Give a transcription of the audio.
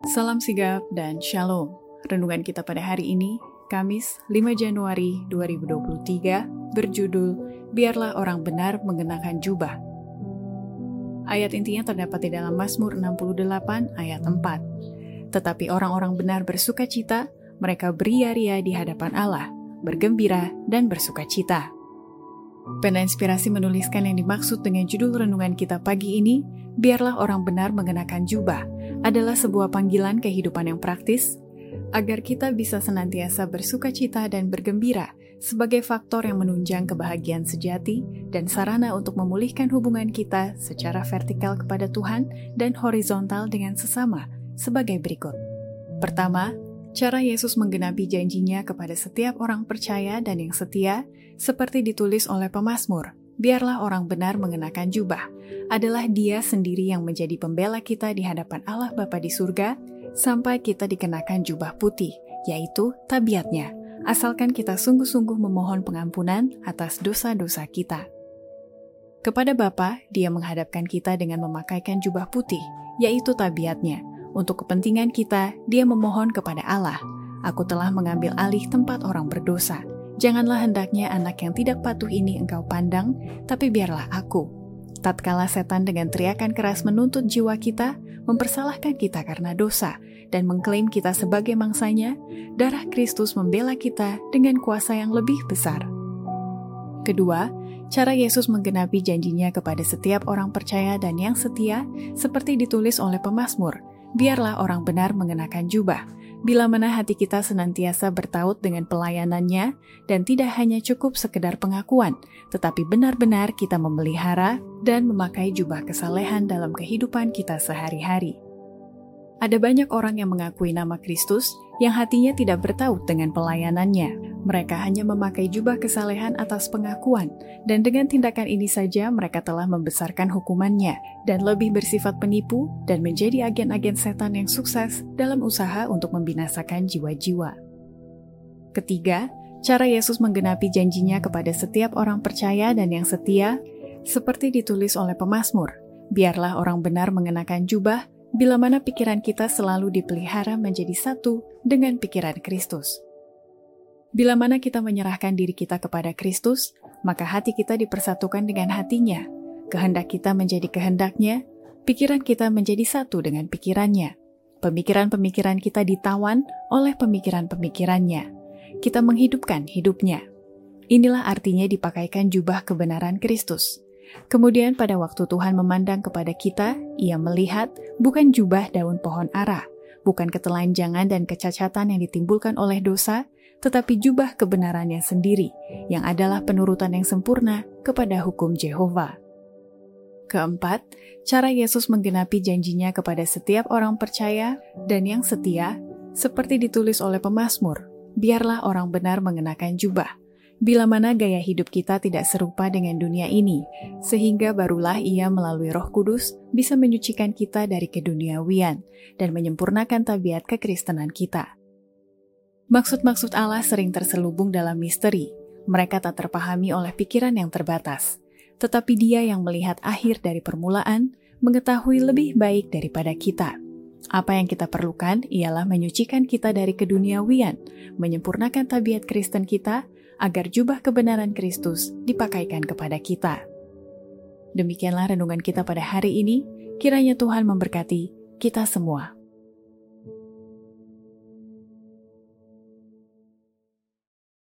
Salam sigap dan shalom. Renungan kita pada hari ini, Kamis 5 Januari 2023, berjudul Biarlah Orang Benar Mengenakan Jubah. Ayat intinya terdapat di dalam Mazmur 68 ayat 4. Tetapi orang-orang benar bersuka cita, mereka beria-ria di hadapan Allah, bergembira dan bersuka cita. Pena Inspirasi menuliskan yang dimaksud dengan judul renungan kita pagi ini, Biarlah Orang Benar Mengenakan Jubah, adalah sebuah panggilan kehidupan yang praktis agar kita bisa senantiasa bersuka cita dan bergembira sebagai faktor yang menunjang kebahagiaan sejati dan sarana untuk memulihkan hubungan kita secara vertikal kepada Tuhan dan horizontal dengan sesama sebagai berikut. Pertama, cara Yesus menggenapi janjinya kepada setiap orang percaya dan yang setia seperti ditulis oleh pemazmur biarlah orang benar mengenakan jubah, adalah dia sendiri yang menjadi pembela kita di hadapan Allah Bapa di surga, sampai kita dikenakan jubah putih, yaitu tabiatnya, asalkan kita sungguh-sungguh memohon pengampunan atas dosa-dosa kita. Kepada Bapa, dia menghadapkan kita dengan memakaikan jubah putih, yaitu tabiatnya. Untuk kepentingan kita, dia memohon kepada Allah, Aku telah mengambil alih tempat orang berdosa, Janganlah hendaknya anak yang tidak patuh ini engkau pandang, tapi biarlah aku. Tatkala setan dengan teriakan keras menuntut jiwa kita, mempersalahkan kita karena dosa, dan mengklaim kita sebagai mangsanya, darah Kristus membela kita dengan kuasa yang lebih besar. Kedua, cara Yesus menggenapi janjinya kepada setiap orang percaya dan yang setia, seperti ditulis oleh pemazmur, biarlah orang benar mengenakan jubah, bila mana hati kita senantiasa bertaut dengan pelayanannya dan tidak hanya cukup sekedar pengakuan, tetapi benar-benar kita memelihara dan memakai jubah kesalehan dalam kehidupan kita sehari-hari. Ada banyak orang yang mengakui nama Kristus yang hatinya tidak bertaut dengan pelayanannya. Mereka hanya memakai jubah kesalehan atas pengakuan, dan dengan tindakan ini saja mereka telah membesarkan hukumannya dan lebih bersifat penipu dan menjadi agen-agen setan yang sukses dalam usaha untuk membinasakan jiwa-jiwa. Ketiga, cara Yesus menggenapi janjinya kepada setiap orang percaya dan yang setia, seperti ditulis oleh pemazmur, biarlah orang benar mengenakan jubah bila mana pikiran kita selalu dipelihara menjadi satu dengan pikiran Kristus. Bila mana kita menyerahkan diri kita kepada Kristus, maka hati kita dipersatukan dengan hatinya, kehendak kita menjadi kehendaknya, pikiran kita menjadi satu dengan pikirannya. Pemikiran-pemikiran kita ditawan oleh pemikiran-pemikirannya. Kita menghidupkan hidupnya. Inilah artinya dipakaikan jubah kebenaran Kristus. Kemudian pada waktu Tuhan memandang kepada kita, ia melihat bukan jubah daun pohon ara, bukan ketelanjangan dan kecacatan yang ditimbulkan oleh dosa, tetapi jubah kebenarannya sendiri, yang adalah penurutan yang sempurna kepada hukum Jehova. Keempat, cara Yesus menggenapi janjinya kepada setiap orang percaya dan yang setia, seperti ditulis oleh pemazmur, biarlah orang benar mengenakan jubah, bila mana gaya hidup kita tidak serupa dengan dunia ini, sehingga barulah ia melalui roh kudus bisa menyucikan kita dari keduniawian dan menyempurnakan tabiat kekristenan kita. Maksud-maksud Allah sering terselubung dalam misteri, mereka tak terpahami oleh pikiran yang terbatas. Tetapi dia yang melihat akhir dari permulaan, mengetahui lebih baik daripada kita. Apa yang kita perlukan ialah menyucikan kita dari keduniawian, menyempurnakan tabiat Kristen kita, agar jubah kebenaran Kristus dipakaikan kepada kita. Demikianlah renungan kita pada hari ini. Kiranya Tuhan memberkati kita semua.